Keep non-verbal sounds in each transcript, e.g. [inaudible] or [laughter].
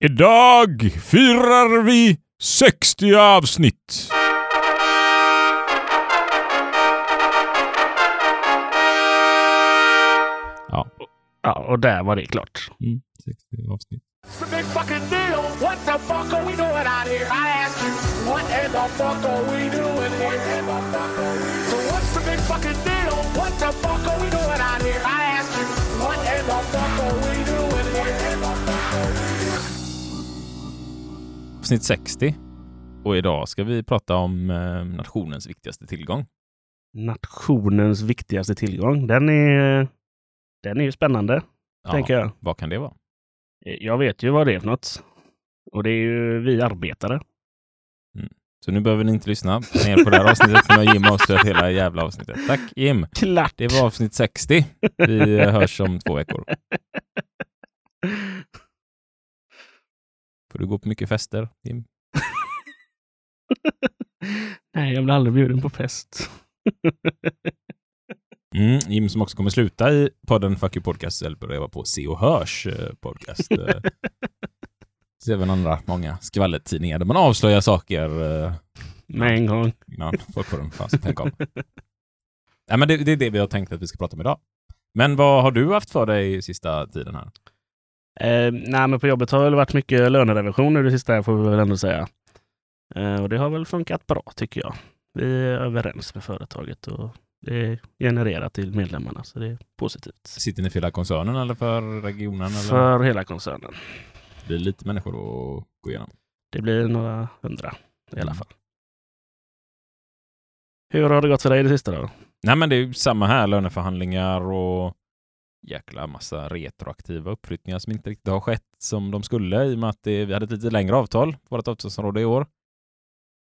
Idag firar vi 60 avsnitt. Ja. Ja, och där var det klart. Mm, 60 avsnitt. It's a big fucking deal. What the fuck are we doing Avsnitt 60. Och idag ska vi prata om eh, nationens viktigaste tillgång. Nationens viktigaste tillgång. Den är, den är ju spännande, Ja, tänker jag. Vad kan det vara? Jag vet ju vad det är för något. Och det är ju vi arbetare. Så nu behöver ni inte lyssna mer på det här avsnittet. Nu har Jim avslöjat hela jävla avsnittet. Tack Jim! Klart! Det var avsnitt 60. Vi eh, hörs om två veckor. [laughs] Får du gå på mycket fester, Jim? [laughs] Nej, jag blir aldrig bjuden på fest. [laughs] Mm, Jim som också kommer sluta i podden Fuck You Podcast eller börja på Se och Hörs eh, podcast. Eh, [laughs] Så även andra många skvallertidningar där man avslöjar saker eh, Med en gång. innan folk får en chans att tänka om. ja, men det, det är det vi har tänkt att vi ska prata om idag. Men vad har du haft för dig sista tiden här? Eh, nej, men på jobbet har det varit mycket lönerevision nu det sista, får vi väl ändå säga. Eh, och det har väl funkat bra, tycker jag. Vi är överens med företaget och det genererar till medlemmarna, så det är positivt. Sitter ni för hela koncernen eller för regionen? Eller? För hela koncernen. Det blir lite människor att gå igenom. Det blir några hundra i alla Mm. fall. Hur har det gått för dig det sista då? Nej, men det är ju samma här. Löneförhandlingar och jäkla massa retroaktiva uppflyttningar som inte riktigt har skett som de skulle i och med att det, vi hade ett lite längre avtal, vårt avtalsområde i år.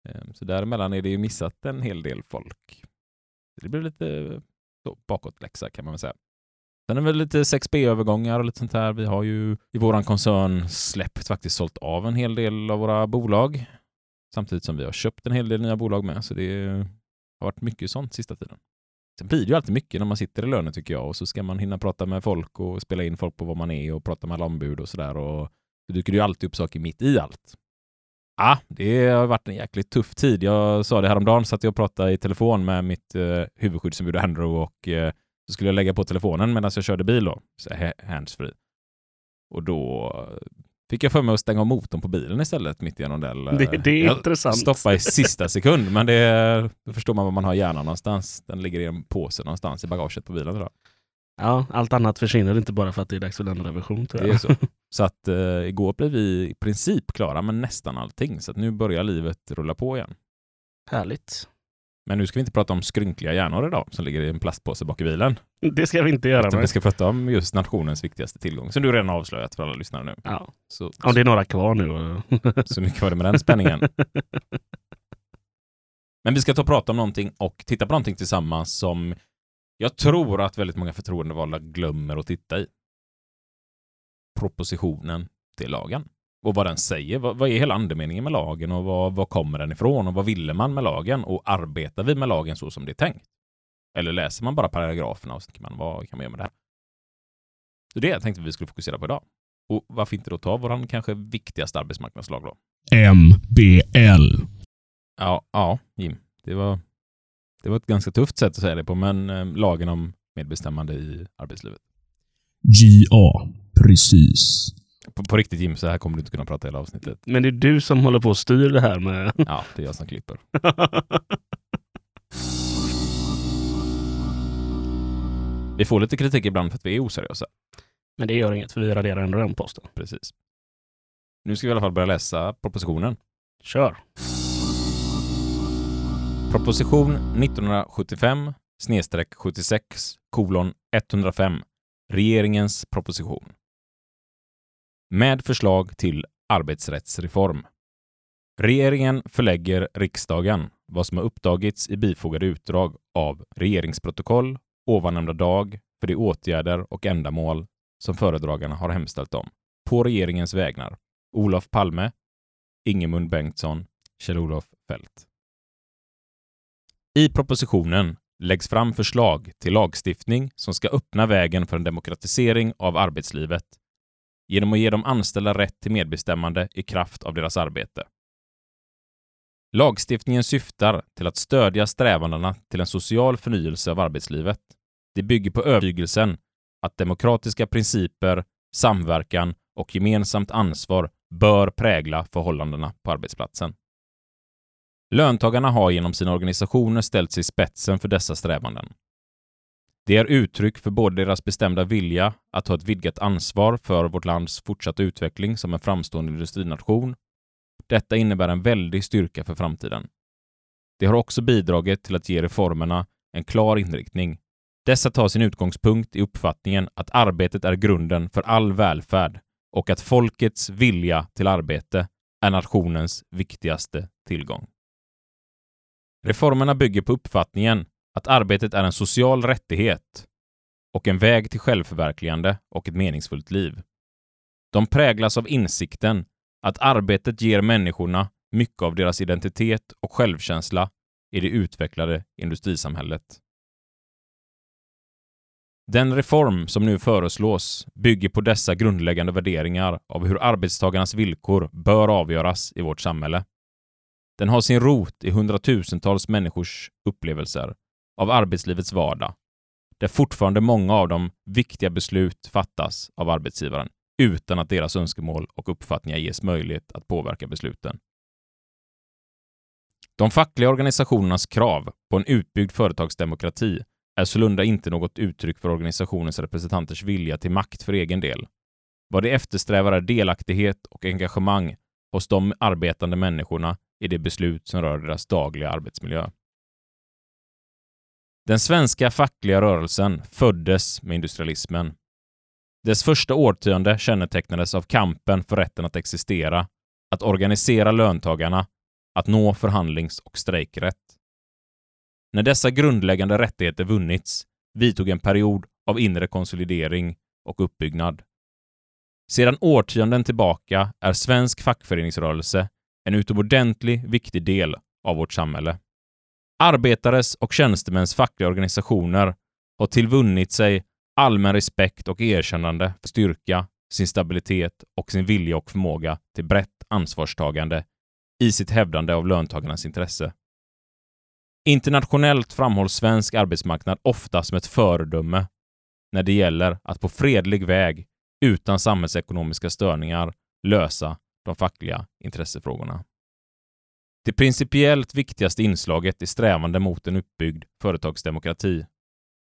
Ehm, så däremellan är det ju missat en hel del folk. Det blir lite så, bakåtläxa kan man väl säga. Sen är det väl lite 6B-övergångar och lite sånt här. Vi har ju i våran koncern släppt faktiskt sålt av en hel del av våra bolag. Samtidigt som vi har köpt en hel del nya bolag med. Så det har varit mycket sånt sista tiden. Sen blir det ju alltid mycket när man sitter i lönen tycker jag och så ska man hinna prata med folk och spela in folk på vad man är och prata med alla ombud och sådär och det dyker ju alltid upp saker mitt i allt. Ja, det har varit en jäkligt tuff tid. Jag sa det häromdagen, satt jag och pratade i telefon med mitt eh, huvudskyddsombud Andrew och eh, så skulle jag lägga på telefonen medan jag körde bil då, handsfree. Och då fick jag för mig att stänga av motorn på bilen istället mitt i en rondell. Det, det är Jag intressant. Stoppa i sista sekund, men det, då förstår man var man har hjärnan någonstans. Den ligger i en påse någonstans i bagaget på bilen. Jag. Ja, allt annat försvinner inte bara för att det är dags för lönerevision. Tror Det är så. Så att eh, igår blev vi i princip klara med nästan allting. Så att nu börjar livet rulla på igen. Härligt. Men nu ska vi inte prata om skrynkliga hjärnor idag som ligger i en plastpåse bak i bilen. Det ska vi inte göra. Utan vi ska prata om just nationens viktigaste tillgång. Som du redan har avslöjat för alla lyssnare nu. Ja. Så, Om det är några kvar nu. så nu kvar det med den spänningen. [laughs] Men vi ska ta och prata om någonting och titta på någonting tillsammans som jag tror att väldigt många förtroendevalda glömmer att titta i. Propositionen till lagen. Och vad den säger. Vad, vad är hela andemeningen med lagen och vad, vad kommer den ifrån och vad ville man med lagen och arbetar vi med lagen så som det är tänkt? Eller läser man bara paragraferna och så tänker man vad kan man göra med det här? Så det tänkte vi skulle fokusera på idag. Och varför inte då ta våran kanske viktigaste arbetsmarknadslag då? MBL. Ja, ja, Jim. Det var, det var ett ganska tufft sätt att säga det på, men eh, lagen om medbestämmande i arbetslivet. GA. Precis. På, på riktigt Jim, så här kommer du inte kunna prata hela avsnittet. Men det är du som håller på att styr det här med... [laughs] Ja, det är jag som klipper. [laughs] Vi får lite kritik ibland för att vi är oseriösa. Men det gör inget, för vi raderar ändå den posten. Precis. Nu ska vi i alla fall börja läsa propositionen. Kör. Proposition 1975 snedstreck 76 kolon 105 Regeringens proposition. Med förslag till arbetsrättsreform. Regeringen förlägger riksdagen vad som har upptagits i bifogade utdrag av regeringsprotokoll ovannämnda dag för de åtgärder och ändamål som föredragarna har hemställt om på regeringens vägnar. Olof Palme, Ingemund Bengtsson, Kjell-Olof Fält. I propositionen läggs fram förslag till lagstiftning som ska öppna vägen för en demokratisering av arbetslivet genom att ge de anställda rätt till medbestämmande i kraft av deras arbete. Lagstiftningen syftar till att stödja strävandena till en social förnyelse av arbetslivet. Det bygger på övertygelsen att demokratiska principer, samverkan och gemensamt ansvar bör prägla förhållandena på arbetsplatsen. Löntagarna har genom sina organisationer ställt sig i spetsen för dessa strävanden. Det är uttryck för både deras bestämda vilja att ta ett vidgat ansvar för vårt lands fortsatta utveckling som en framstående industrination. Detta innebär en väldig styrka för framtiden. Det har också bidragit till att ge reformerna en klar inriktning. Dessa tar sin utgångspunkt i uppfattningen att arbetet är grunden för all välfärd och att folkets vilja till arbete är nationens viktigaste tillgång. Reformerna bygger på uppfattningen att arbetet är en social rättighet och en väg till självförverkligande och ett meningsfullt liv. De präglas av insikten att arbetet ger människorna mycket av deras identitet och självkänsla i det utvecklade industrisamhället. Den reform som nu föreslås bygger på dessa grundläggande värderingar av hur arbetstagarnas villkor bör avgöras i vårt samhälle. Den har sin rot i hundratusentals människors upplevelser av arbetslivets vardag, där fortfarande många av de viktiga beslut fattas av arbetsgivaren utan att deras önskemål och uppfattningar ges möjlighet att påverka besluten. De fackliga organisationernas krav på en utbyggd företagsdemokrati är sålunda inte något uttryck för organisationens representanters vilja till makt för egen del. Vad de eftersträvar är delaktighet och engagemang hos de arbetande människorna i de beslut som rör deras dagliga arbetsmiljö. Den svenska fackliga rörelsen föddes med industrialismen. Dess första årtionde kännetecknades av kampen för rätten att existera, att organisera löntagarna, att nå förhandlings och strejkrätt. När dessa grundläggande rättigheter vunnits vidtog en period av inre konsolidering och uppbyggnad. Sedan årtionden tillbaka är svensk fackföreningsrörelse en utomordentlig viktig del av vårt samhälle. Arbetares och tjänstemäns fackliga organisationer har tillvunnit sig allmän respekt och erkännande för styrka, sin stabilitet och sin vilja och förmåga till brett ansvarstagande i sitt hävdande av löntagarnas intresse. Internationellt framhålls svensk arbetsmarknad ofta som ett föredöme när det gäller att på fredlig väg, utan samhällsekonomiska störningar, lösa de fackliga intressefrågorna. Det principiellt viktigaste inslaget i strävande mot en uppbyggd företagsdemokrati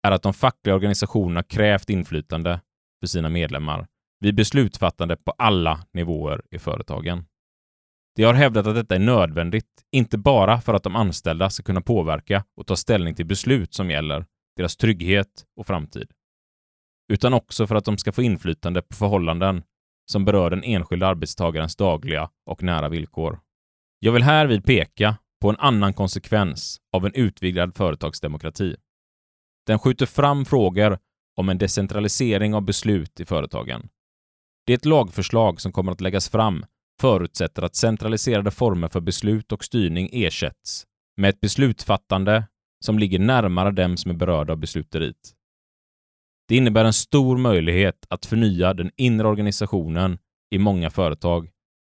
är att de fackliga organisationerna krävt inflytande för sina medlemmar vid beslutsfattande på alla nivåer i företagen. De har hävdat att detta är nödvändigt, inte bara för att de anställda ska kunna påverka och ta ställning till beslut som gäller deras trygghet och framtid, utan också för att de ska få inflytande på förhållanden som berör den enskilda arbetstagarens dagliga och nära villkor. Jag vill härvid peka på en annan konsekvens av en utvidgad företagsdemokrati. Den skjuter fram frågor om en decentralisering av beslut i företagen. Det lagförslag som kommer att läggas fram förutsätter att centraliserade former för beslut och styrning ersätts med ett beslutsfattande som ligger närmare dem som är berörda av besluteriet. Det innebär en stor möjlighet att förnya den inre organisationen i många företag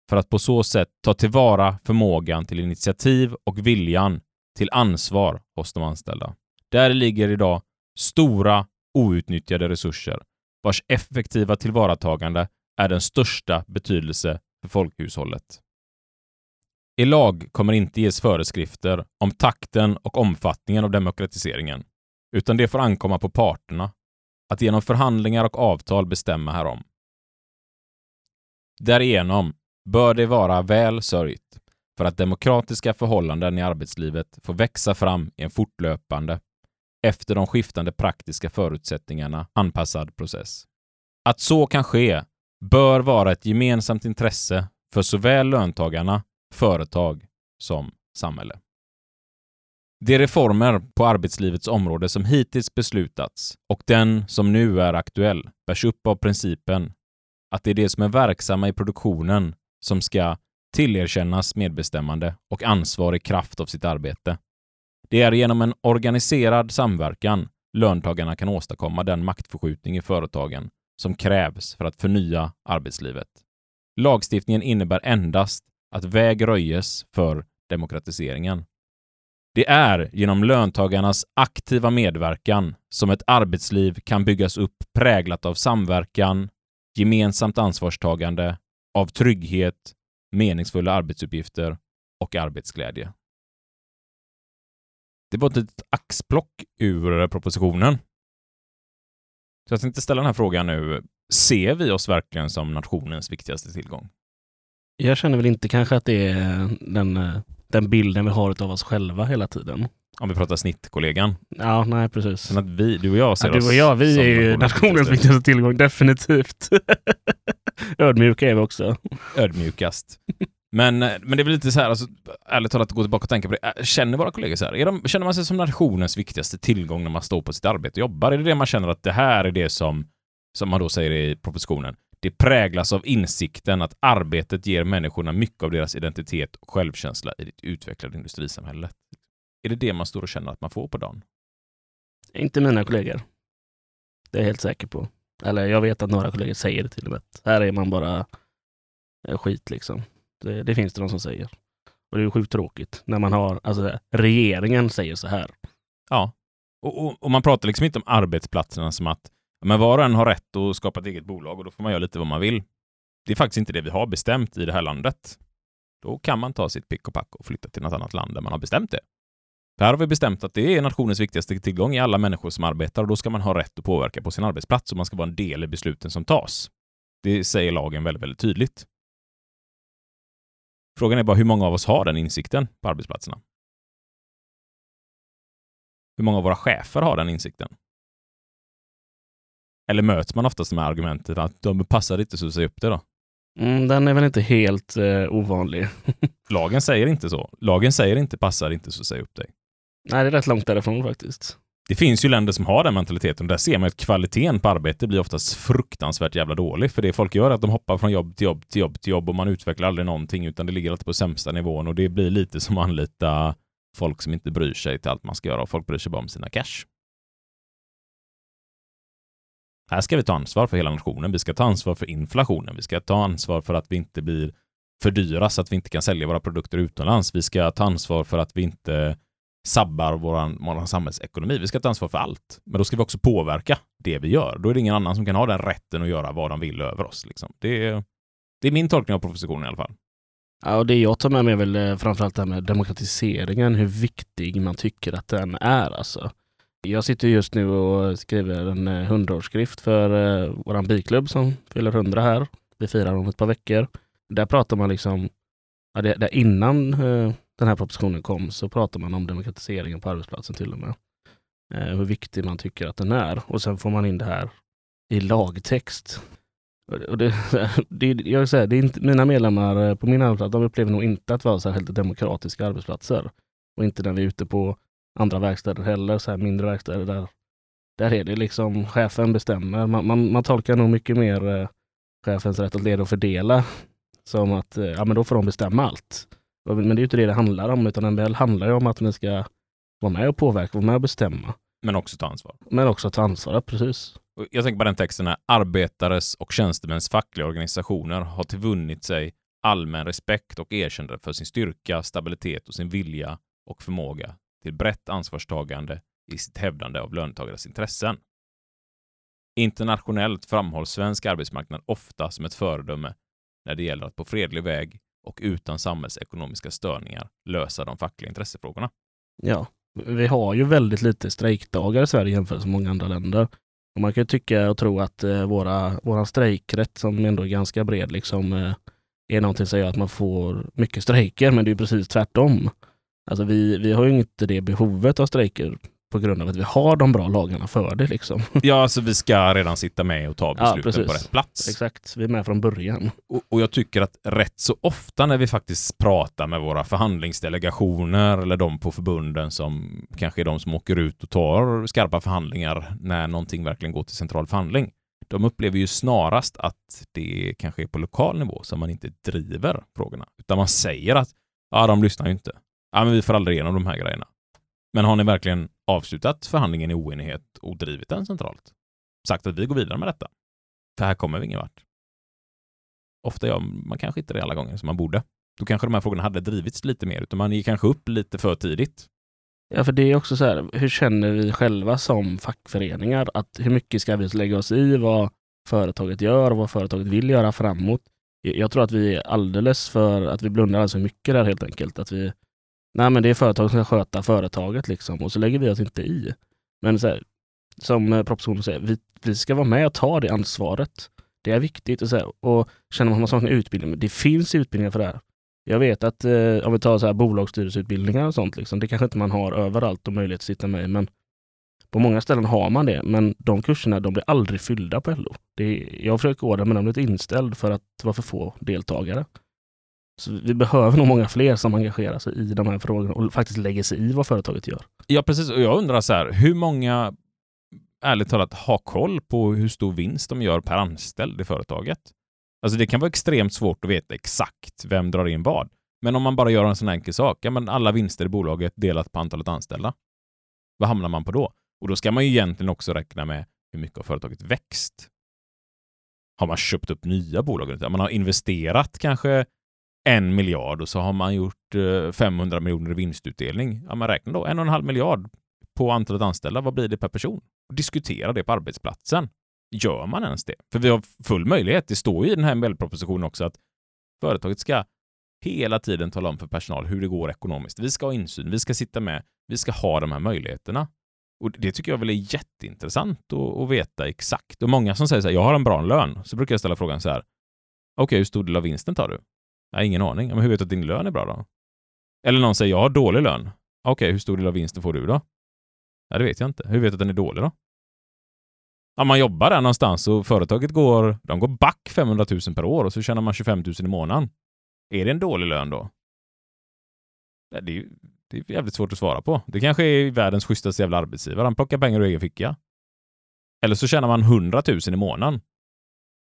för att på så sätt ta tillvara förmågan till initiativ och viljan till ansvar hos de anställda. Där ligger idag stora outnyttjade resurser vars effektiva tillvaratagande är den största betydelse för folkhushållet. I lag kommer inte ges föreskrifter om takten och omfattningen av demokratiseringen, utan det får ankomma på parterna att genom förhandlingar och avtal bestämma härom. Därigenom bör det vara väl sörjt för att demokratiska förhållanden i arbetslivet får växa fram i en fortlöpande, efter de skiftande praktiska förutsättningarna anpassad process. Att så kan ske bör vara ett gemensamt intresse för såväl löntagarna, företag som samhälle. De reformer på arbetslivets område som hittills beslutats och den som nu är aktuell bärs upp av principen att det är de som är verksamma i produktionen som ska tillerkännas medbestämmande och ansvar i kraft av sitt arbete. Det är genom en organiserad samverkan löntagarna kan åstadkomma den maktförskjutning i företagen som krävs för att förnya arbetslivet. Lagstiftningen innebär endast att väg röjes för demokratiseringen. Det är genom löntagarnas aktiva medverkan som ett arbetsliv kan byggas upp präglat av samverkan, gemensamt ansvarstagande, av trygghet, meningsfulla arbetsuppgifter och arbetsglädje. Det var ett litet axplock ur propositionen. Så jag tänkte ställa den här frågan nu. Ser vi oss verkligen som nationens viktigaste tillgång? Jag känner väl inte kanske att det är den, den bilden vi har av oss själva hela tiden. Om vi pratar snittkollegan. Ja, nej precis. Men att vi, du och jag ser Ja, du oss och jag, vi är ju nationens viktigaste tillgång, definitivt. [laughs] Ödmjuka är vi också. ödmjukast. Men, men det är väl lite så här, alltså, ärligt talat, att gå tillbaka och tänka på det. Känner våra kollegor så här? Är de, känner man sig som nationens viktigaste tillgång när man står på sitt arbete och jobbar? Är det det man känner att det här är det som, som man då säger i propositionen, det präglas av insikten att arbetet ger människorna mycket av deras identitet och självkänsla i det utvecklade industrisamhället? Är det det man står och känner att man får på dagen? Inte mina kollegor. Det är jag helt säker på. Eller jag vet att några kollegor säger det till och med. Här är man bara eh, skit liksom. Det, det finns det de som säger. Och det är ju sjukt tråkigt när man har, alltså regeringen säger så här. Ja. Och, och, och man pratar liksom inte om arbetsplatserna som att men var och en har rätt att skapa ett eget bolag och då får man göra lite vad man vill. Det är faktiskt inte det vi har bestämt i det här landet. Då kan man ta sitt pick och pack och flytta till något annat land där man har bestämt det. Här har vi bestämt att det är nationens viktigaste tillgång i alla människor som arbetar och då ska man ha rätt att påverka på sin arbetsplats och man ska vara en del i besluten som tas. Det säger lagen väldigt, väldigt tydligt. Frågan är bara hur många av oss har den insikten på arbetsplatserna? Hur många av våra chefer har den insikten? Eller möts man oftast med argumentet att de passar inte så säg upp det då? Mm, den är väl inte helt eh, ovanlig. [laughs] Lagen säger inte så. Lagen säger inte passar inte så säg upp dig. Nej, det är rätt långt därifrån faktiskt. Det finns ju länder som har den mentaliteten. Där ser man att kvaliteten på arbete blir oftast fruktansvärt jävla dålig. För det folk gör är att de hoppar från jobb till jobb till jobb till jobb och man utvecklar aldrig någonting utan det ligger alltid på sämsta nivån och det blir lite som att anlita folk som inte bryr sig till allt man ska göra och folk bryr sig bara om sina cash. Här ska vi ta ansvar för hela nationen. Vi ska ta ansvar för inflationen. Vi ska ta ansvar för att vi inte blir för dyra så att vi inte kan sälja våra produkter utomlands. Vi ska ta ansvar för att vi inte sabbar vår våran samhällsekonomi. Vi ska ta ansvar för allt. Men då ska vi också påverka det vi gör. Då är det ingen annan som kan ha den rätten att göra vad de vill över oss. Liksom. Det, är, det är min tolkning av propositionen i alla fall. Ja, och det jag tar med mig är väl eh, framförallt det här med demokratiseringen, hur viktig man tycker att den är. Alltså. Jag sitter just nu och skriver en eh, hundraårsskrift för eh, vår biklubb som fyller hundra här. Vi firar om ett par veckor. Där pratar man liksom, ja, det, där innan eh, den här propositionen kom så pratar man om demokratiseringen på arbetsplatsen till och med. Eh, hur viktig man tycker att den är. Och sen får man in det här i lagtext. Och det, [laughs] det, jag vill säga, det är inte, mina medlemmar eh, på min arbetsplats de upplever nog inte att vara särskilt demokratiska arbetsplatser. Och inte när vi är ute på andra verkstäder heller, så här mindre verkstäder där, där är det liksom chefen bestämmer. Man, man, man tolkar nog mycket mer eh, chefens rätt att leda och fördela som att eh, ja, men då får de bestämma allt. Men det är ju inte det det handlar om, utan väl handlar ju om att ni ska vara med och påverka, vara med och bestämma. Men också ta ansvar. Men också ta ansvar, precis. Jag tänker på den texten här. Arbetares och tjänstemäns fackliga organisationer har tillvunnit sig allmän respekt och erkännande för sin styrka, stabilitet och sin vilja och förmåga till brett ansvarstagande i sitt hävdande av löntagares intressen. Internationellt framhålls svensk arbetsmarknad ofta som ett föredöme när det gäller att på fredlig väg och utan samhällsekonomiska störningar lösa de fackliga intressefrågorna. Ja, vi har ju väldigt lite strejkdagar i Sverige jämfört med många andra länder. Och man kan ju tycka och tro att eh, våra, våran strejkrätt, som ändå är ganska bred, liksom, eh, är någonting som gör att man får mycket strejker, men det är ju precis tvärtom. Alltså vi, vi har ju inte det behovet av strejker på grund av att vi har de bra lagarna för det. Liksom. [laughs] Ja, alltså vi ska redan sitta med och ta Ja, besluten på precis. rätt plats. Exakt, vi är med från början. Och, och jag tycker att rätt så ofta när vi faktiskt pratar med våra förhandlingsdelegationer eller de på förbunden som kanske är de som åker ut och tar skarpa förhandlingar när någonting verkligen går till central förhandling. De upplever ju snarast att det kanske är på lokal nivå som man inte driver frågorna, utan man säger att ja, de lyssnar ju inte. Ja, men vi får aldrig igenom de här grejerna. Men har ni verkligen avslutat förhandlingen i oenighet och drivit den centralt? Sagt att vi går vidare med detta? För här kommer vi ingen vart. Ofta gör man kanske inte det alla gånger som man borde. Då kanske de här frågorna hade drivits lite mer, utan man gick kanske upp lite för tidigt. Ja, för det är också så här, hur känner vi själva som fackföreningar? Att hur mycket ska vi lägga oss i vad företaget gör och vad företaget vill göra framåt? Jag tror att vi är alldeles för, att vi blundar alldeles för mycket där helt enkelt. Att vi, nej men det är företaget som ska sköta företaget liksom och så lägger vi oss inte i. Men så här, som eh, propositionen säger, vi, vi ska vara med och ta det ansvaret. Det är viktigt. Och, så här, och känner man att man saknar utbildning, men det finns utbildningar för det här. Jag vet att eh, om vi tar så här bolagsstyrelseutbildningar och sånt, liksom, det kanske inte man har överallt och möjlighet att sitta med i, men på många ställen har man det. Men de kurserna de blir aldrig fyllda på LO. Det är, jag försöker gå där, men de blir inställd för att det var för få deltagare. Så vi behöver nog många fler som engagerar sig i de här frågorna och faktiskt lägger sig i vad företaget gör. Ja, precis. Och jag undrar så här, hur många, ärligt talat, har koll på hur stor vinst de gör per anställd i företaget? Alltså det kan vara extremt svårt att veta exakt vem drar in vad. Men om man bara gör en sån enkel sak, ja men alla vinster i bolaget delat på antalet anställda. Vad hamnar man på då? Och då ska man ju egentligen också räkna med hur mycket har företaget växt. Har man köpt upp nya bolag? Man har investerat kanske en miljard och så har man gjort eh, 500 miljoner i vinstutdelning. Ja, man räknar då en och en halv miljard på antalet anställda. Vad blir det per person? Diskutera det på arbetsplatsen. Gör man ens det? För vi har full möjlighet. Det står ju i den här MBL-propositionen också att företaget ska hela tiden tala om för personal hur det går ekonomiskt. Vi ska ha insyn, vi ska sitta med, vi ska ha de här möjligheterna. Och det tycker jag väl är jätteintressant att, att veta exakt. Och många som säger så här, jag har en bra lön, så brukar jag ställa frågan så här, okej, okay, hur stor del av vinsten tar du? Jag har ingen aning. Men hur vet du att din lön är bra då? Eller någon säger, jag har dålig lön. Okej, okay, hur stor del av vinsten får du då? Ja, det vet jag inte. Hur vet du att den är dålig då? Ja, man jobbar där någonstans och företaget går, de går back 500 000 per år och så tjänar man 25 000 i månaden. Är det en dålig lön då? Det är, det är jävligt svårt att svara på. Det kanske är världens schysstaste jävla arbetsgivare. Han plockar pengar ur egen ficka. Eller så tjänar man 100 000 i månaden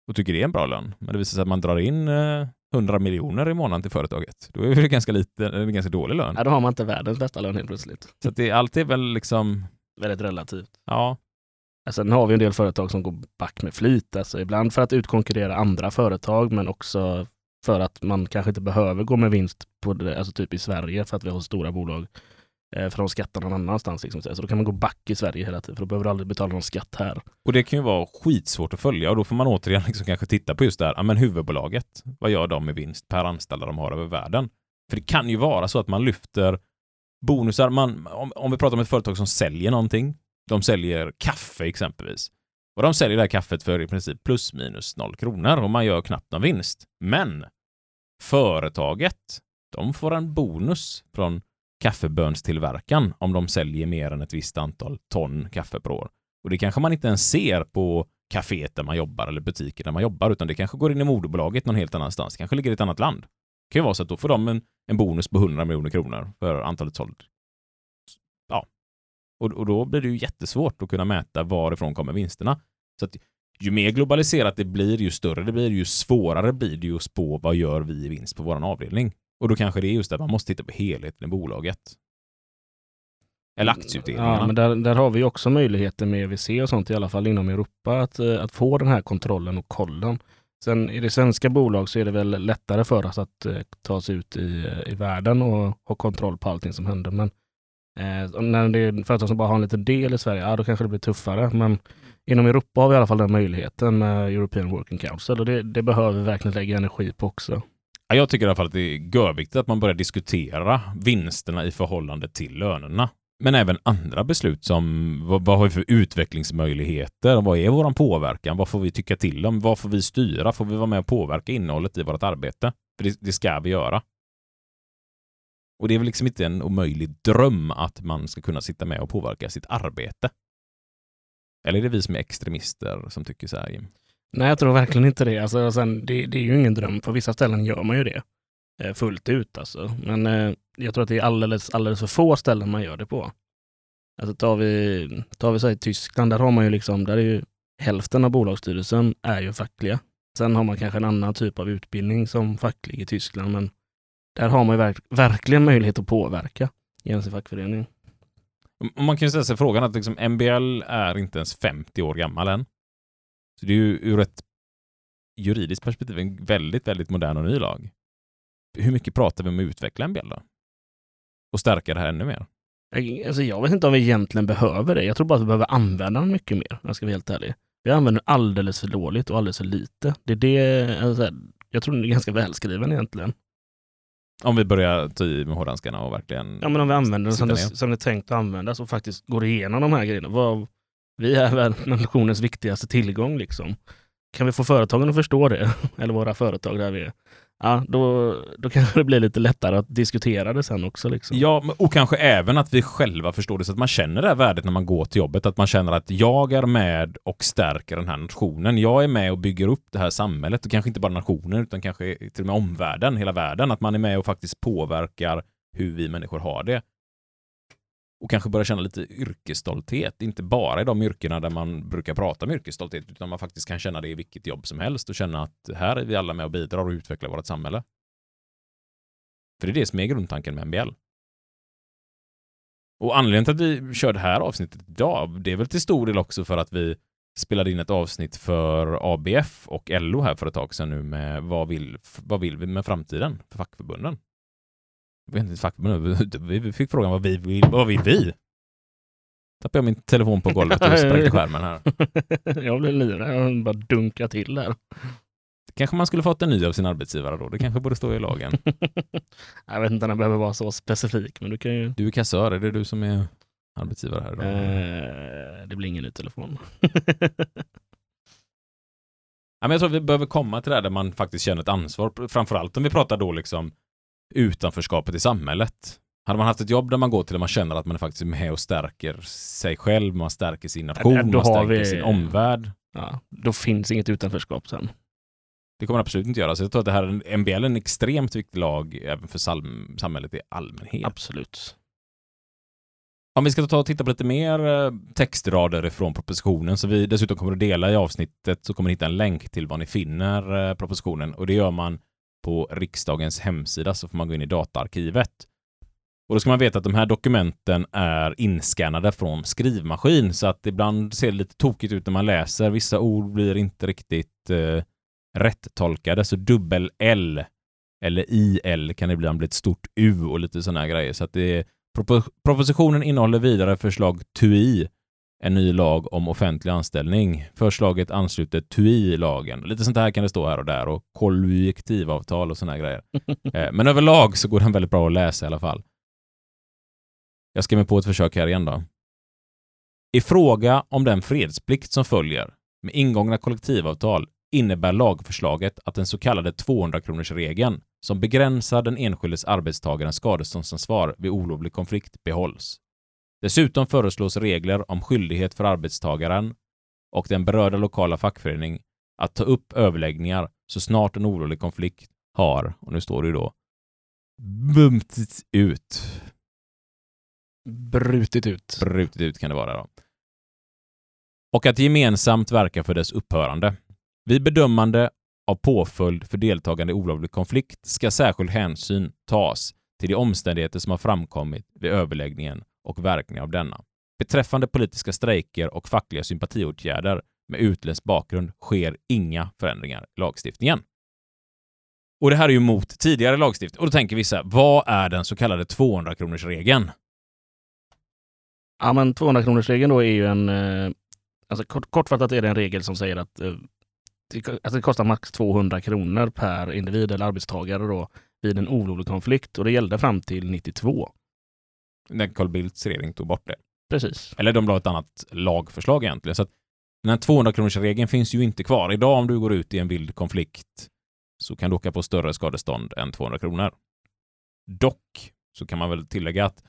och tycker det är en bra lön. Men det visar sig att man drar in eh, 100 miljoner i månaden till företaget. Då är det ganska lite, en ganska dålig lön. Ja, då har man inte världens bästa lön helt plötsligt. Så det, allt är väl liksom... Väldigt relativt. Ja. Sen har vi en del företag som går back med flit. Alltså ibland för att utkonkurrera andra företag, men också för att man kanske inte behöver gå med vinst på det, alltså typ i Sverige för att vi har stora bolag. Eh, för de skattar någon annanstans. Liksom. Så då kan man gå back i Sverige hela tiden, för då behöver du aldrig betala någon skatt här. Och det kan ju vara skitsvårt att följa och då får man återigen liksom kanske titta på just det här, ja men huvudbolaget, vad gör de med vinst per anställda de har över världen? För det kan ju vara så att man lyfter bonusar, man, om, om vi pratar om ett företag som säljer någonting, de säljer kaffe exempelvis. Och de säljer det här kaffet för i princip plus minus noll kronor och man gör knappt någon vinst. Men företaget, de får en bonus från kaffebönstillverkan om de säljer mer än ett visst antal ton kaffe per år. Och det kanske man inte ens ser på kaféet där man jobbar eller butiken där man jobbar, utan det kanske går in i moderbolaget någon helt annanstans. Det kanske ligger i ett annat land. Det kan ju vara så att då får de en, en bonus på 100 miljoner kronor för antalet såld. Ja. Och, och då blir det ju jättesvårt att kunna mäta varifrån kommer vinsterna. Så att ju mer globaliserat det blir, ju större det blir, ju svårare blir det ju att spå vad gör vi i vinst på vår avdelning. Och då kanske det är just att man måste titta på helheten i bolaget. Eller aktieutdelningarna. Ja, men där, där har vi också möjligheter med EVC och sånt, i alla fall inom Europa, att, eh, att få den här kontrollen och kollen. Sen i det svenska bolag så är det väl lättare för oss att eh, ta oss ut i, i världen och ha kontroll på allting som händer. Men eh, när det är företag som bara har en liten del i Sverige, ja, då kanske det blir tuffare. Men inom Europa har vi i alla fall den möjligheten med European Working Council och det, det behöver vi verkligen lägga energi på också. Jag tycker i alla fall att det är görviktigt att man börjar diskutera vinsterna i förhållande till lönerna. Men även andra beslut som vad, vad har vi för utvecklingsmöjligheter? Vad är vår påverkan? Vad får vi tycka till om? Vad får vi styra? Får vi vara med och påverka innehållet i vårt arbete? För det, det ska vi göra. Och det är väl liksom inte en omöjlig dröm att man ska kunna sitta med och påverka sitt arbete. Eller är det vi som är extremister som tycker så här, Jim? Nej, jag tror verkligen inte det. Alltså, sen, det, det är ju ingen dröm. På vissa ställen gör man ju det eh, fullt ut. Alltså. Men eh, jag tror att det är alldeles, alldeles för få ställen man gör det på. Alltså, tar vi, tar vi så här, i Tyskland, där har man ju liksom, där är ju hälften av bolagsstyrelsen är ju fackliga. Sen har man kanske en annan typ av utbildning som facklig i Tyskland, men där har man ju verk, verkligen möjlighet att påverka genom sin fackförening. Man kan ju ställa sig frågan att liksom MBL är inte ens 50 år gammal än. Så det är ju ur ett juridiskt perspektiv en väldigt, väldigt modern och ny lag. Hur mycket pratar vi om att utveckla MBL då? Och stärka det här ännu mer? Jag, alltså jag vet inte om vi egentligen behöver det. Jag tror bara att vi behöver använda den mycket mer, om jag ska vara helt ärlig. Vi använder den alldeles för dåligt och alldeles för lite. Det är det, alltså, jag tror den är ganska välskriven egentligen. Om vi börjar ta i med hårdhandskarna och verkligen... Ja, men om vi använder den som det, som det är tänkt att användas och faktiskt går igenom de här grejerna. Vad, vi är väl nationens viktigaste tillgång liksom. Kan vi få företagen att förstå det, [laughs] eller våra företag där vi är, ja, då, då kanske det blir lite lättare att diskutera det sen också. Liksom. Ja, och kanske även att vi själva förstår det så att man känner det här värdet när man går till jobbet. Att man känner att jag är med och stärker den här nationen. Jag är med och bygger upp det här samhället och kanske inte bara nationen utan kanske till och med omvärlden, hela världen. Att man är med och faktiskt påverkar hur vi människor har det. Och kanske börja känna lite yrkesstolthet, inte bara i de yrkena där man brukar prata om yrkesstolthet, utan man faktiskt kan känna det i vilket jobb som helst och känna att här är vi alla med och bidrar och utvecklar vårt samhälle. För det är det som är grundtanken med MBL. Och anledningen till att vi kör det här avsnittet idag, det är väl till stor del också för att vi spelade in ett avsnitt för ABF och LO här för ett tag sedan nu med vad vill, vad vill vi med framtiden för fackförbunden? Vi vet inte fackförbunden, vi fick frågan vad vi vill, vad vill vi? Tappade jag min telefon på golvet och [laughs] sprängde skärmen här. [laughs] jag blev livrädd, jag bara dunka till där. Kanske man skulle fått en ny av sin arbetsgivare då, det kanske borde stå i lagen. [laughs] jag vet inte om den behöver vara så specifik, men du kan ju... Du är kassör, är det du som är arbetsgivare här idag? Eh, det blir ingen ny telefon. Ja, men jag tror att vi behöver komma till det här där man faktiskt känner ett ansvar. Framförallt om vi pratar då liksom utanförskapet i samhället. Hade man haft ett jobb där man går till där man känner att man är faktiskt med och stärker sig själv, man stärker sin nation, då man stärker vi- sin omvärld. ja, då finns inget utanförskap sen. Det kommer det absolut inte göra. Så jag tror att det här är är en extremt viktig lag även för sam, samhället i allmänhet. Absolut. Om vi ska ta och titta på lite mer eh, textrader från propositionen, så vi dessutom kommer att dela i avsnittet, så kommer ni hitta en länk till var ni finner eh, propositionen och det gör man på riksdagens hemsida, så får man gå in i dataarkivet. Och då ska man veta att de här dokumenten är inskannade från skrivmaskin, så att ibland ser det lite tokigt ut när man läser. Vissa ord blir inte riktigt eh, rätt tolkade, så dubbel L eller IL kan ibland bli ett stort U och lite sådana här grejer. Så att det är Propositionen innehåller vidare förslag TUI, en ny lag om offentlig anställning. Förslaget ansluter TUI-lagen. Lite sånt här kan det stå här och där och kollektivavtal och såna här grejer. [laughs] Eh, Men överlag så går den väldigt bra att läsa i alla fall. Jag ska med på ett försök här igen då. I fråga om den fredsplikt som följer med ingångna kollektivavtal innebär lagförslaget att den så kallade 200-kronorsregeln som begränsar den enskildes arbetstagarens skadeståndsansvar vid olovlig konflikt behålls. Dessutom föreslås regler om skyldighet för arbetstagaren och den berörda lokala fackförening att ta upp överläggningar så snart en olovlig konflikt har, och nu står det ju då, bumts ut. Brutit ut. Brutit ut kan det vara då. Och att gemensamt verka för dess upphörande. Vid bedömande av påföljd för deltagande i olovlig konflikt ska särskild hänsyn tas till de omständigheter som har framkommit vid överläggningen och verkningar av denna. Beträffande politiska strejker och fackliga sympatiåtgärder med utländsk bakgrund sker inga förändringar i lagstiftningen. Och det här är ju mot tidigare lagstiftning. Och då tänker vissa, vad är den så kallade 200-kronorsregeln? Ja, men 200-kronorsregeln då är ju en... Eh, alltså kort, kortfattat är det en regel som säger att att det, alltså det kostar max 200 kronor per individ eller arbetstagare då vid en olovlig konflikt och det gällde fram till 92. När Carl Bildts regering tog bort det. Precis. Eller de la ett annat lagförslag egentligen. Så att den här 200-kronorsregeln finns ju inte kvar. Idag om du går ut i en vild konflikt så kan du åka på större skadestånd än 200 kronor. Dock så kan man väl tillägga att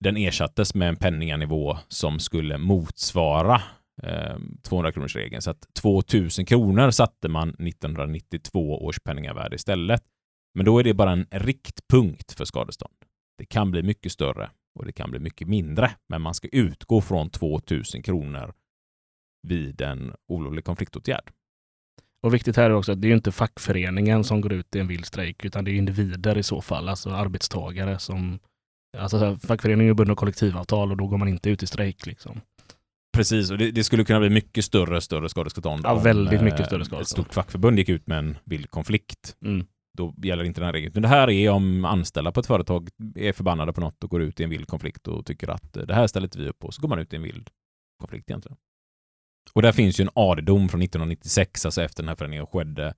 den ersattes med en penninganivå som skulle motsvara eh, 200-kronorsregeln. Så att 2000 kronor satte man 1992 års penningvärde istället. Men då är det bara en riktpunkt för skadestånd. Det kan bli mycket större och det kan bli mycket mindre, men man ska utgå från 2000 kronor vid en olovlig konfliktåtgärd. Och viktigt här är också att det är inte fackföreningen som går ut i en vild strejk utan det är individer i så fall, alltså arbetstagare som... Alltså fackföreningen är bunden av kollektivavtal och då går man inte ut i strejk liksom. Precis, och det, det skulle kunna bli mycket större större skadestånd. Ja, väldigt eh, mycket större Ett skadestånd. stort fackförbund gick ut med en vild konflikt. Mm. Då gäller inte den här regeln. Men det här är om anställda på ett företag är förbannade på något och går ut i en vild konflikt och tycker att eh, det här ställer inte vi upp på. Så går man ut i en vild konflikt egentligen. Och där finns ju en AD-dom från 1996, alltså efter den här förändringen skedde,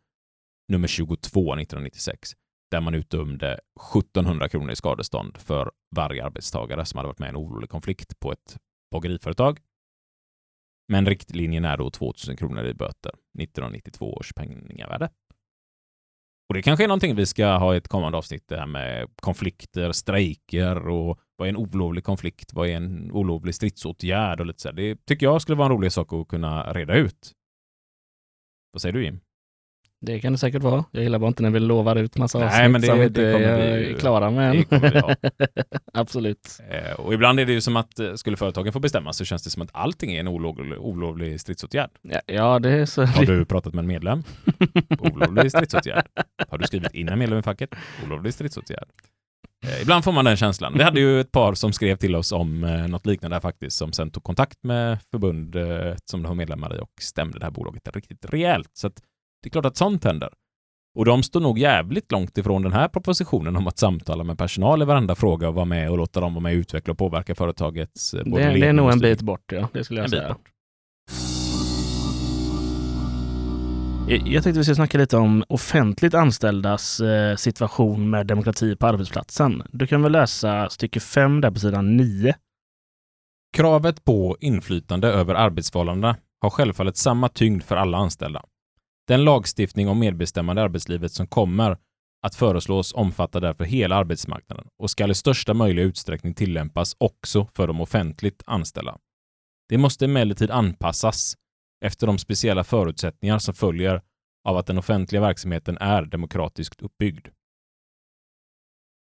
nummer 22 1996, där man utdömde 1700 kronor i skadestånd för varje arbetstagare som hade varit med i en orolig konflikt på ett bageriföretag. Men riktlinjen är då 2000 kronor i böter, 1992 års penningvärde. Och det kanske är någonting vi ska ha i ett kommande avsnitt, det här med konflikter, strejker och vad är en olovlig konflikt? Vad är en olovlig stridsåtgärd och lite så här. Det tycker jag skulle vara en rolig sak att kunna reda ut. Vad säger du Jim? Det kan det säkert vara. Jag gillar bara inte när vi lovar ut massa Nej, avsnitt men det- som det inte kommer vi är klara med det kommer. [laughs] Absolut. Eh, Och ibland är det ju som att eh, skulle företagen få bestämma så känns det som att allting är en olovlig, olovlig stridsåtgärd. Ja, ja, det är så. Har du pratat med en medlem? Olovlig stridsåtgärd. Har du skrivit in en medlem i facket? Olovlig stridsåtgärd. Eh, ibland får man den känslan. Vi hade ju ett par som skrev till oss om eh, något liknande faktiskt, som sen tog kontakt med förbundet som de har medlemmar i och stämde det här bolaget riktigt rejält. Så att det är klart att sånt händer. Och de står nog jävligt långt ifrån den här propositionen om att samtala med personal i varenda fråga och vara med och låta dem vara med och utveckla och påverka företagets eh, Det, både det är ledning nog en bit bort, ja. Det skulle jag En bit säga. bort. Jag tänkte vi ska snacka lite om offentligt anställdas eh, situation med demokrati på arbetsplatsen. Du kan väl läsa stycke 5 där på sidan 9. Kravet på inflytande över arbetsförhållandena har självfallet samma tyngd för alla anställda. Den lagstiftning om medbestämmande i arbetslivet som kommer att föreslås omfattar därför hela arbetsmarknaden och ska i största möjliga utsträckning tillämpas också för de offentligt anställda. Det måste emellertid anpassas efter de speciella förutsättningar som följer av att den offentliga verksamheten är demokratiskt uppbyggd.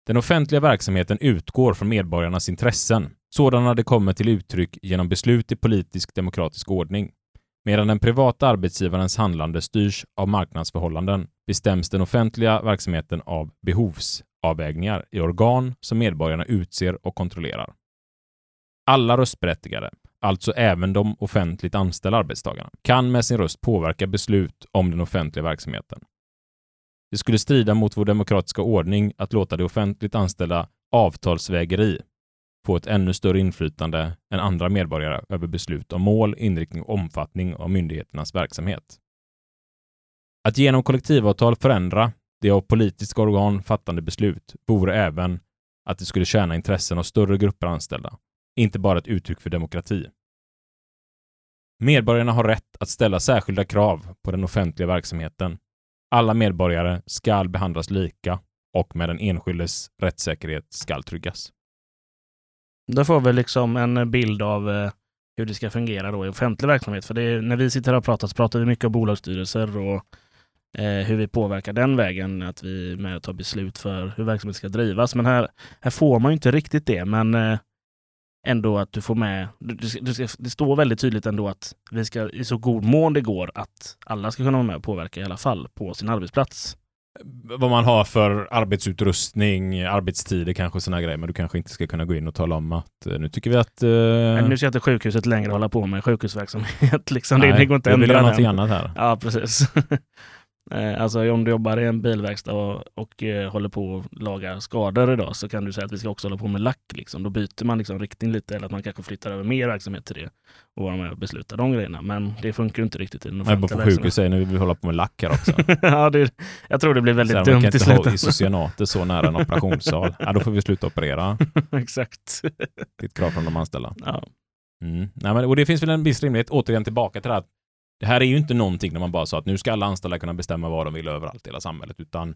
Den offentliga verksamheten utgår från medborgarnas intressen, sådana det kommer till uttryck genom beslut i politisk demokratisk ordning. Medan den privata arbetsgivarens handlande styrs av marknadsförhållanden bestäms den offentliga verksamheten av behovsavvägningar i organ som medborgarna utser och kontrollerar. Alla röstberättigade, alltså även de offentligt anställda arbetstagarna, kan med sin röst påverka beslut om den offentliga verksamheten. Det skulle strida mot vår demokratiska ordning att låta det offentligt anställda avtalsvägeri få ett ännu större inflytande än andra medborgare över beslut om mål, inriktning och omfattning av myndigheternas verksamhet. Att genom kollektivavtal förändra det av politiska organ fattande beslut vore även att det skulle tjäna intressen av större grupper anställda, inte bara ett uttryck för demokrati. Medborgarna har rätt att ställa särskilda krav på den offentliga verksamheten. Alla medborgare skall behandlas lika och med den enskildes rättssäkerhet skall tryggas. Då får vi liksom en eh, bild av eh, hur det ska fungera då i offentlig verksamhet. För det är, när vi sitter här och pratar så pratar vi mycket om bolagsstyrelser och eh, hur vi påverkar den vägen. Att vi är med och tar beslut för hur verksamheten ska drivas. Men här, här får man ju inte riktigt det. Men eh, ändå att du får med, du, du, du ska, det står väldigt tydligt ändå att vi ska i så god mån det går att alla ska kunna vara med och påverka i alla fall på sin arbetsplats vad man har för arbetsutrustning, arbetstider kanske såna grejer, men du kanske inte ska kunna gå in och tala om att eh, nu tycker vi att... Eh, Men nu ska inte sjukhuset längre hålla på med sjukhusverksamhet. [laughs] liksom. det, det går inte att du vill ändra göra någonting annat här. Ja, precis. [laughs] Eh, Alltså om du jobbar i en bilverkstad och, och eh, håller på att laga skador idag så kan du säga att vi ska också hålla på med lack. Liksom. Då byter man liksom riktning lite eller att man kanske flyttar över mer verksamhet till det och vara med och besluta de grejerna. Men det funkar ju inte riktigt i den Men på offentliga sjukhus säger nu vill vi hålla på med lack här också. [laughs] ja, det, jag tror det blir väldigt här, dumt man kan inte ha isocyanater så nära en operationssal. [laughs] Ja, då får vi sluta operera. [laughs] Exakt. Det är ett krav från de anställda. ja. Mm. Nej, men, och det finns väl en viss rimlighet, återigen tillbaka till det här det här är ju inte någonting där man bara sa att nu ska alla anställda kunna bestämma vad de vill överallt i hela samhället, utan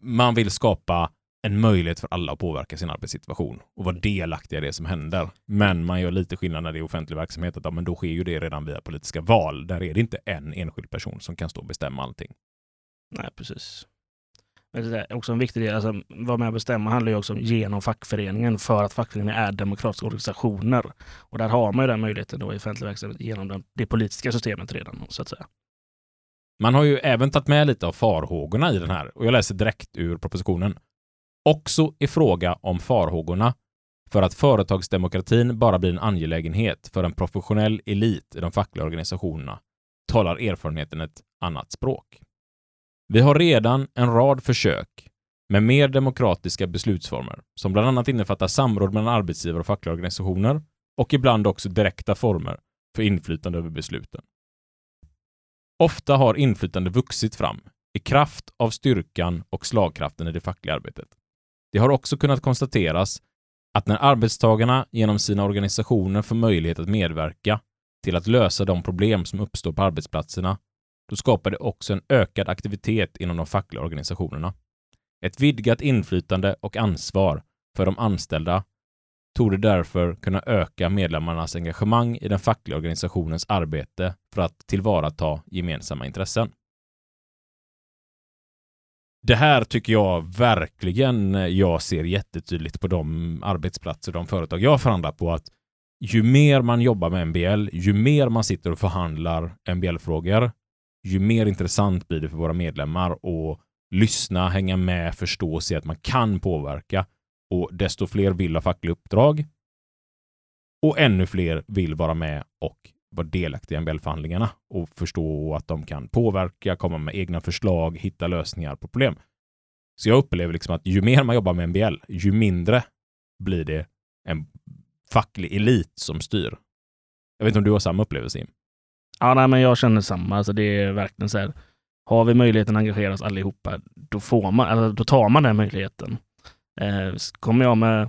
man vill skapa en möjlighet för alla att påverka sin arbetssituation och vara delaktiga i det som händer. Men man gör lite skillnad när det är offentlig verksamhet, att ja, men då sker ju det redan via politiska val. Där är det inte en enskild person som kan stå och bestämma allting. Nej, precis. Men det är också en viktig del, alltså, vara med och bestämma handlar ju också om genom fackföreningen för att fackföreningen är demokratiska organisationer. Och där har man ju den möjligheten då i offentlig verksamhet genom den, det politiska systemet redan, så att säga. Man har ju även tagit med lite av farhågorna i den här och jag läser direkt ur propositionen. Också i fråga om farhågorna för att företagsdemokratin bara blir en angelägenhet för en professionell elit i de fackliga organisationerna talar erfarenheten ett annat språk. Vi har redan en rad försök med mer demokratiska beslutsformer som bland annat innefattar samråd mellan arbetsgivare och fackliga organisationer och ibland också direkta former för inflytande över besluten. Ofta har inflytande vuxit fram i kraft av styrkan och slagkraften i det fackliga arbetet. Det har också kunnat konstateras att när arbetstagarna genom sina organisationer får möjlighet att medverka till att lösa de problem som uppstår på arbetsplatserna, då skapar det också en ökad aktivitet inom de fackliga organisationerna. Ett vidgat inflytande och ansvar för de anställda torde därför kunna öka medlemmarnas engagemang i den fackliga organisationens arbete för att tillvarata gemensamma intressen. Det här tycker jag verkligen eh, jag ser jättetydligt på de arbetsplatser, de företag jag förhandlar på, att ju mer man jobbar med MBL, ju mer man sitter och förhandlar MBL-frågor, ju mer intressant blir det för våra medlemmar att lyssna, hänga med, förstå och se att man kan påverka. Och desto fler vill ha fackliga uppdrag. Och ännu fler vill vara med och vara delaktiga i MBL-förhandlingarna och förstå att de kan påverka, komma med egna förslag, hitta lösningar på problem. Så jag upplever liksom att ju mer man jobbar med MBL, ju mindre blir det en facklig elit som styr. Jag vet inte om du har samma upplevelse, Jim? Ja, nej, men jag känner samma. Alltså, det är verkligen så här. Har vi möjligheten att engagera oss allihopa, då, får man, alltså, då tar man den möjligheten. Eh, kommer jag med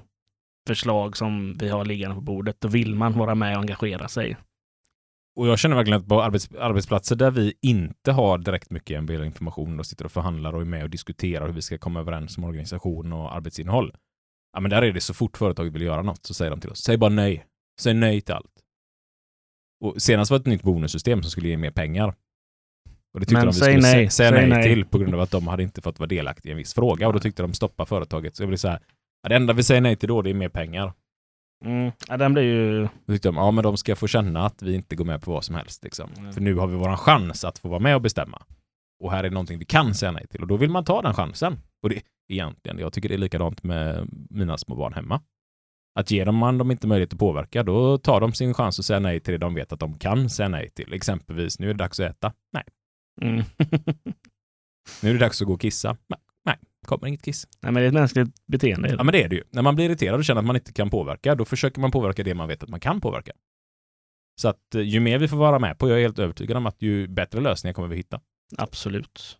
förslag som vi har liggande på bordet, då vill man vara med och engagera sig. Och jag känner verkligen att på arbets arbetsplatser där vi inte har direkt mycket MBL-information och sitter och förhandlar och är med och diskuterar hur vi ska komma överens om organisation och arbetsinnehåll. Ja, men där är det så fort företaget vill göra något så säger de till oss, säg bara nej. Säg nej till allt. Och senast var det ett nytt bonussystem som skulle ge mer pengar. Och det tyckte Men de vi skulle nej, sä- säga säg nej, nej. till på grund av att de hade inte fått vara delaktiga i en viss fråga och då tyckte de stoppa företaget. Så jag blev så här, det enda vi säger nej till då det är mer pengar. Mm. Ja, den blir ju... Då tyckte de, ja men de ska få känna att vi inte går med på vad som helst. Liksom. Mm. För nu har vi våran chans att få vara med och bestämma. Och här är någonting vi kan säga nej till. Och då vill man ta den chansen. Och det egentligen, jag tycker det är likadant med mina små barn hemma. Att ger man dem inte möjlighet att påverka, då tar de sin chans att säga nej till det de vet att de kan säga nej till. Exempelvis, nu är det dags att äta. Nej. Mm. [laughs] Nu är det dags att gå och kissa. Nej, nej kommer inget kiss. nej, men det är ett mänskligt beteende. Ja, men det är det ju. När man blir irriterad och känner att man inte kan påverka, då försöker man påverka det man vet att man kan påverka. Så att eh, ju mer vi får vara med på, jag är helt övertygad om att ju bättre lösningar kommer vi hitta. Absolut.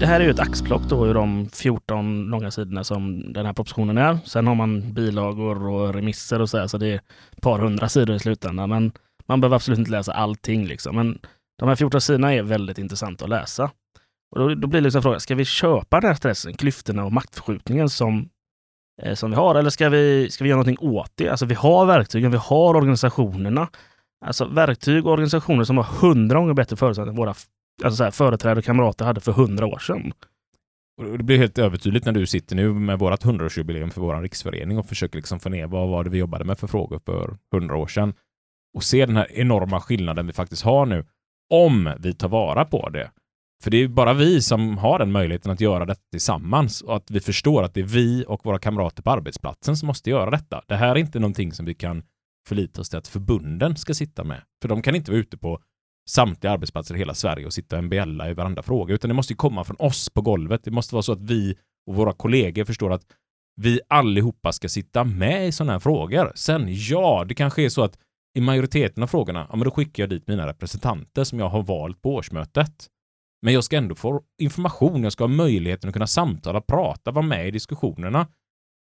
Det här är ju ett axplock då ur de 14 långa sidorna som den här propositionen är. Sen har man bilagor och remisser och så här, så det är ett par hundra sidor i slutändan. Men man behöver absolut inte läsa allting liksom. Men de här 14 sidorna är väldigt intressanta att läsa. Och då, då blir det liksom frågan, ska vi köpa den här stressen, klyftorna och maktförskjutningen som, eh, som vi har? Eller ska vi, ska vi göra någonting åt det? Alltså vi har verktygen, vi har organisationerna. Alltså verktyg och organisationer som har hundra gånger bättre förutsättningar än våra alltså så här, företrädare och kamrater hade för hundra år sedan. Och det blir helt övertydligt när du sitter nu med vårt 100-årsjubileum för vår riksförening och försöker liksom få ner vad var det vi jobbade med för frågor för 100 år sedan. Och se den här enorma skillnaden vi faktiskt har nu om vi tar vara på det. För det är bara vi som har den möjligheten att göra detta tillsammans och att vi förstår att det är vi och våra kamrater på arbetsplatsen som måste göra detta. Det här är inte någonting som vi kan förlita oss till att förbunden ska sitta med. För de kan inte vara ute på samtliga arbetsplatser i hela Sverige och sitta och MBLa i varandra fråga, utan det måste ju komma från oss på golvet. Det måste vara så att vi och våra kollegor förstår att vi allihopa ska sitta med i sådana här frågor. Sen, ja, det kanske är så att i majoriteten av frågorna, ja men då skickar jag dit mina representanter som jag har valt på årsmötet. Men jag ska ändå få information, jag ska ha möjligheten att kunna samtala, prata, vara med i diskussionerna.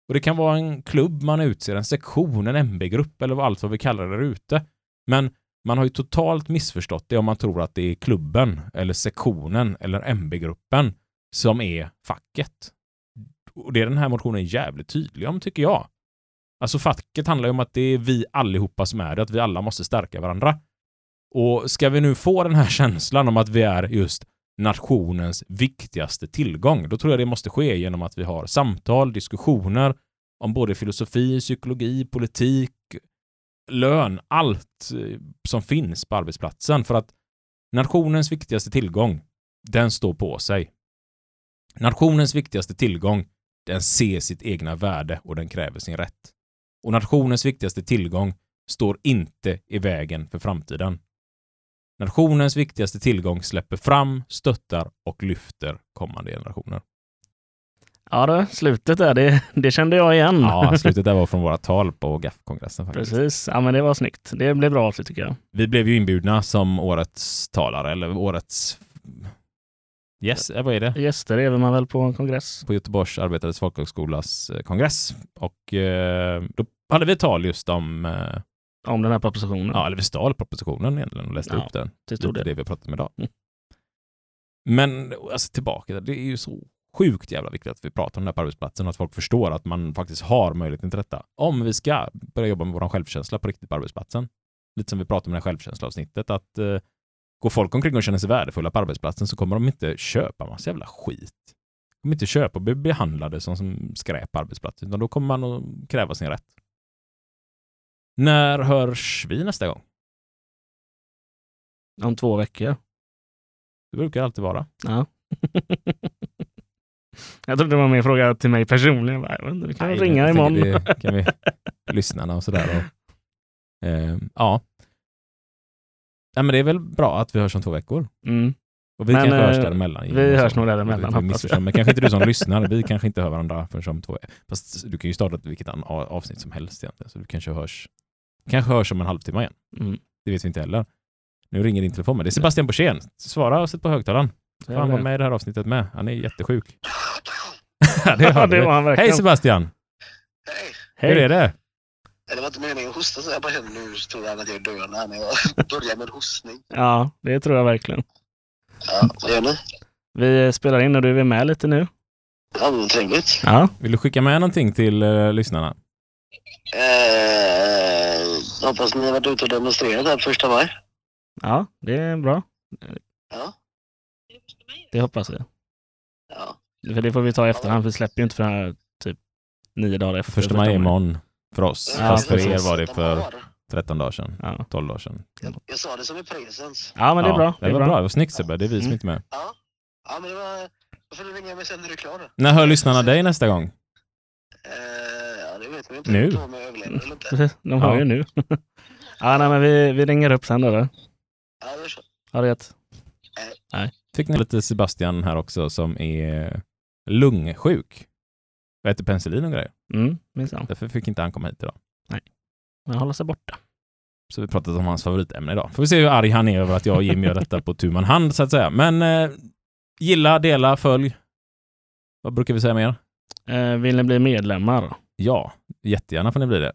Och det kan vara en klubb man utser, en sektion, en MB-grupp eller vad allt vad vi kallar det där ute. Men man har ju totalt missförstått det om man tror att det är klubben eller sektionen eller MB-gruppen som är facket. Och det är den här motionen jävligt tydlig om, tycker jag. Alltså facket handlar ju om att det är vi allihopa som är det, att vi alla måste stärka varandra. Och ska vi nu få den här [laughs] känslan om att vi är just nationens viktigaste tillgång, då tror jag det måste ske genom att vi har samtal, diskussioner om både filosofi, psykologi, politik, lön, allt eh, som finns på arbetsplatsen. För att nationens viktigaste tillgång, den står på sig. Nationens viktigaste tillgång, Den ser sitt egna värde och den kräver sin rätt. Och nationens viktigaste tillgång står inte i vägen för framtiden. Nationens viktigaste tillgång släpper fram, stöttar och lyfter kommande generationer. Ja, då, slutet där, det, det kände jag igen. Ja, slutet där var från våra tal på GAF-kongressen faktiskt. Precis. Ja, men det var snyggt. Det blev bra avslut tycker jag. Vi blev ju inbjudna som årets talare, eller årets... Yes, eh, vad är det? Gäster är man väl på en kongress? På Göteborgs Arbetares Folkhögskolas eh, kongress. Och eh, då hade vi tal just om, eh, Om den här propositionen. ja, eller vi stal propositionen egentligen och läste Ja, upp den. till stor del. det vi har pratat om idag. Mm. Men alltså tillbaka, det är ju så sjukt jävla viktigt att vi pratar om det här på arbetsplatsen och att folk förstår att man faktiskt har möjligheten till detta. Om vi ska börja jobba med vår självkänsla på riktigt på arbetsplatsen. Lite som vi pratade om i det här självkänslavsnittet, att eh, går folk omkring och känner sig värdefulla på arbetsplatsen så kommer de inte köpa massa jävla skit. De kommer inte köpa och bli behandlade som, som skräp på arbetsplatsen, utan då kommer man att kräva sin rätt. När hörs vi nästa gång? Om två veckor. Det brukar alltid vara. Ja. [laughs] jag trodde det var mer fråga till mig personligen. Jag bara, Du kan Nej, ringa jag imorgon. Det kan vi [laughs] lyssnarna och sådär. Och, eh, ja. ja, men det är väl bra att vi hörs om två veckor. Mm. Och vi Men, kanske hörs eh, däremellan. vi hörs nog däremellan, Vi- vi. Men kanske inte du som [laughs] lyssnar. Vi kanske inte hör varandra förrän om två Fast du kan ju starta vilket avsnitt som helst egentligen. Så du kanske hörs, kanske hörs om en halvtimme igen. Mm. Det vet vi inte heller. Nu ringer din telefon. Men det är Sebastian Borssén. Svara och sätt på högtalaren. Så Han jag var med i det här avsnittet med. Han är jättesjuk. Det hörde det vi. var han Hej verkligen. Sebastian! Hej! Hej. Hur är det? Det var inte meningen att hosta så jag bara kände nu tror han att jag är döende här när jag [laughs] börjar med hostning. Ja, det tror jag verkligen. Ja, vad gör ni? Vi spelar in och du är med lite nu. Ja, men trevligt. Ja, Vill du skicka med någonting till uh, lyssnarna? Eh, hoppas ni har varit ute och demonstrerat här första maj. ja det är bra. Ja. Det hoppas jag. Ja. För det får vi ta i efterhand. Vi släpper ju inte för den här typ nio dagar efter. Första maj är imorgon för oss. Ja, Fast för er var det De för har. 13 dagar sedan. Ja. 12 dagar sedan. Jag, jag sa det som en presens. ja, men det är Ja, bra. Det var bra. Det var snyggt Sebbe. Det är vi som Mm. inte är med. Ja. Ja, men det var... Då får du ringa mig sen när du är klar. När hör lyssnarna dig nästa gång? Eh, ja, det vet vi inte. Nu? De Ja. ju nu. [laughs] ja, nej, men vi, vi ringer upp sen då. då. Ja, det är så. Ha det gött. Fick ni lite Sebastian här också som är lungsjuk. Och äter penicillin och grejer. Mm, minsann. Därför fick inte han komma hit idag. Men hålla sig borta. Så vi pratat om hans favoritämne idag. Får vi se hur arg han är över att jag och Jimmy gör detta på tu man hand så att säga. Men eh, gilla, dela, följ. Vad brukar vi säga mer? Eh, vill ni bli medlemmar? Ja, jättegärna får ni bli det.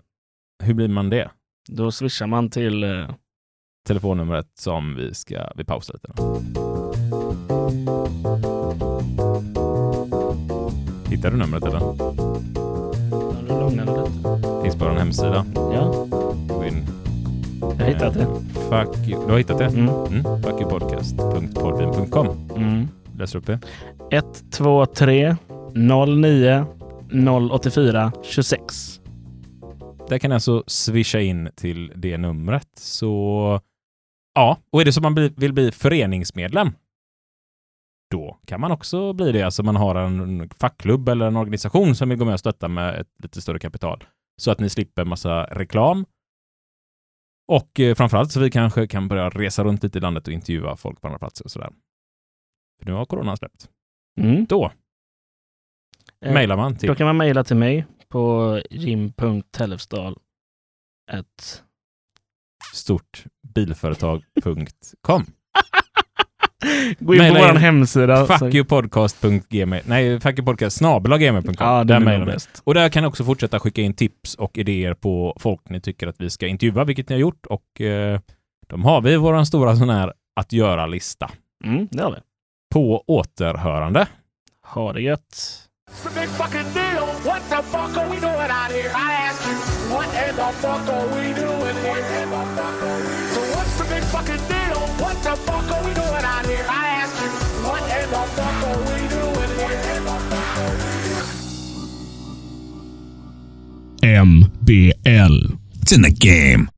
Hur blir man det? Då swishar man till... Eh, Telefonnumret som vi ska, vi pausar lite. Då. Hittar du numret eller? lugnare lite? Finns på vår hemsida. Ja, Gå in. jag har hittat det. Fuck you. Du har hittat det? Mm. Mm. Fuckyoupodcast.podbean.com. Mm. Läser upp det. 1, 2, 3, 09, 084, 26. Där kan ni alltså swisha in till det numret. Så ja, och är det så man vill bli föreningsmedlem, då kan man också bli det. Alltså man har en fackklubb eller en organisation som vill gå med och stötta med ett lite större kapital. Så att ni slipper massa reklam. Och eh, framförallt så vi kanske kan börja resa runt lite i landet och intervjua folk på andra platser och sådär. För nu har corona släppt. Mm. Då Eh, mejlar man till Då kan man mejla till mig på jim.tellefsdal ett stortbilföretag.com. [laughs] Gå in Maila på vår hemsida. Fuckyoupodcast.gmail. Nej, fuckyoupodcast snabel-gmail.com. Ja, det där mejlar ni. bäst. Och där kan ni också fortsätta skicka in tips och idéer på folk ni tycker att vi ska intervjua, vilket ni har gjort. Och eh, de har vi i vår stora sån här att göra-lista. Mm, det har vi. På återhörande. Ha det gött. It's a big fucking deal. What the fuck are we doing out here? I ask you, what in the fuck are we doing here? MBL. It's in the game.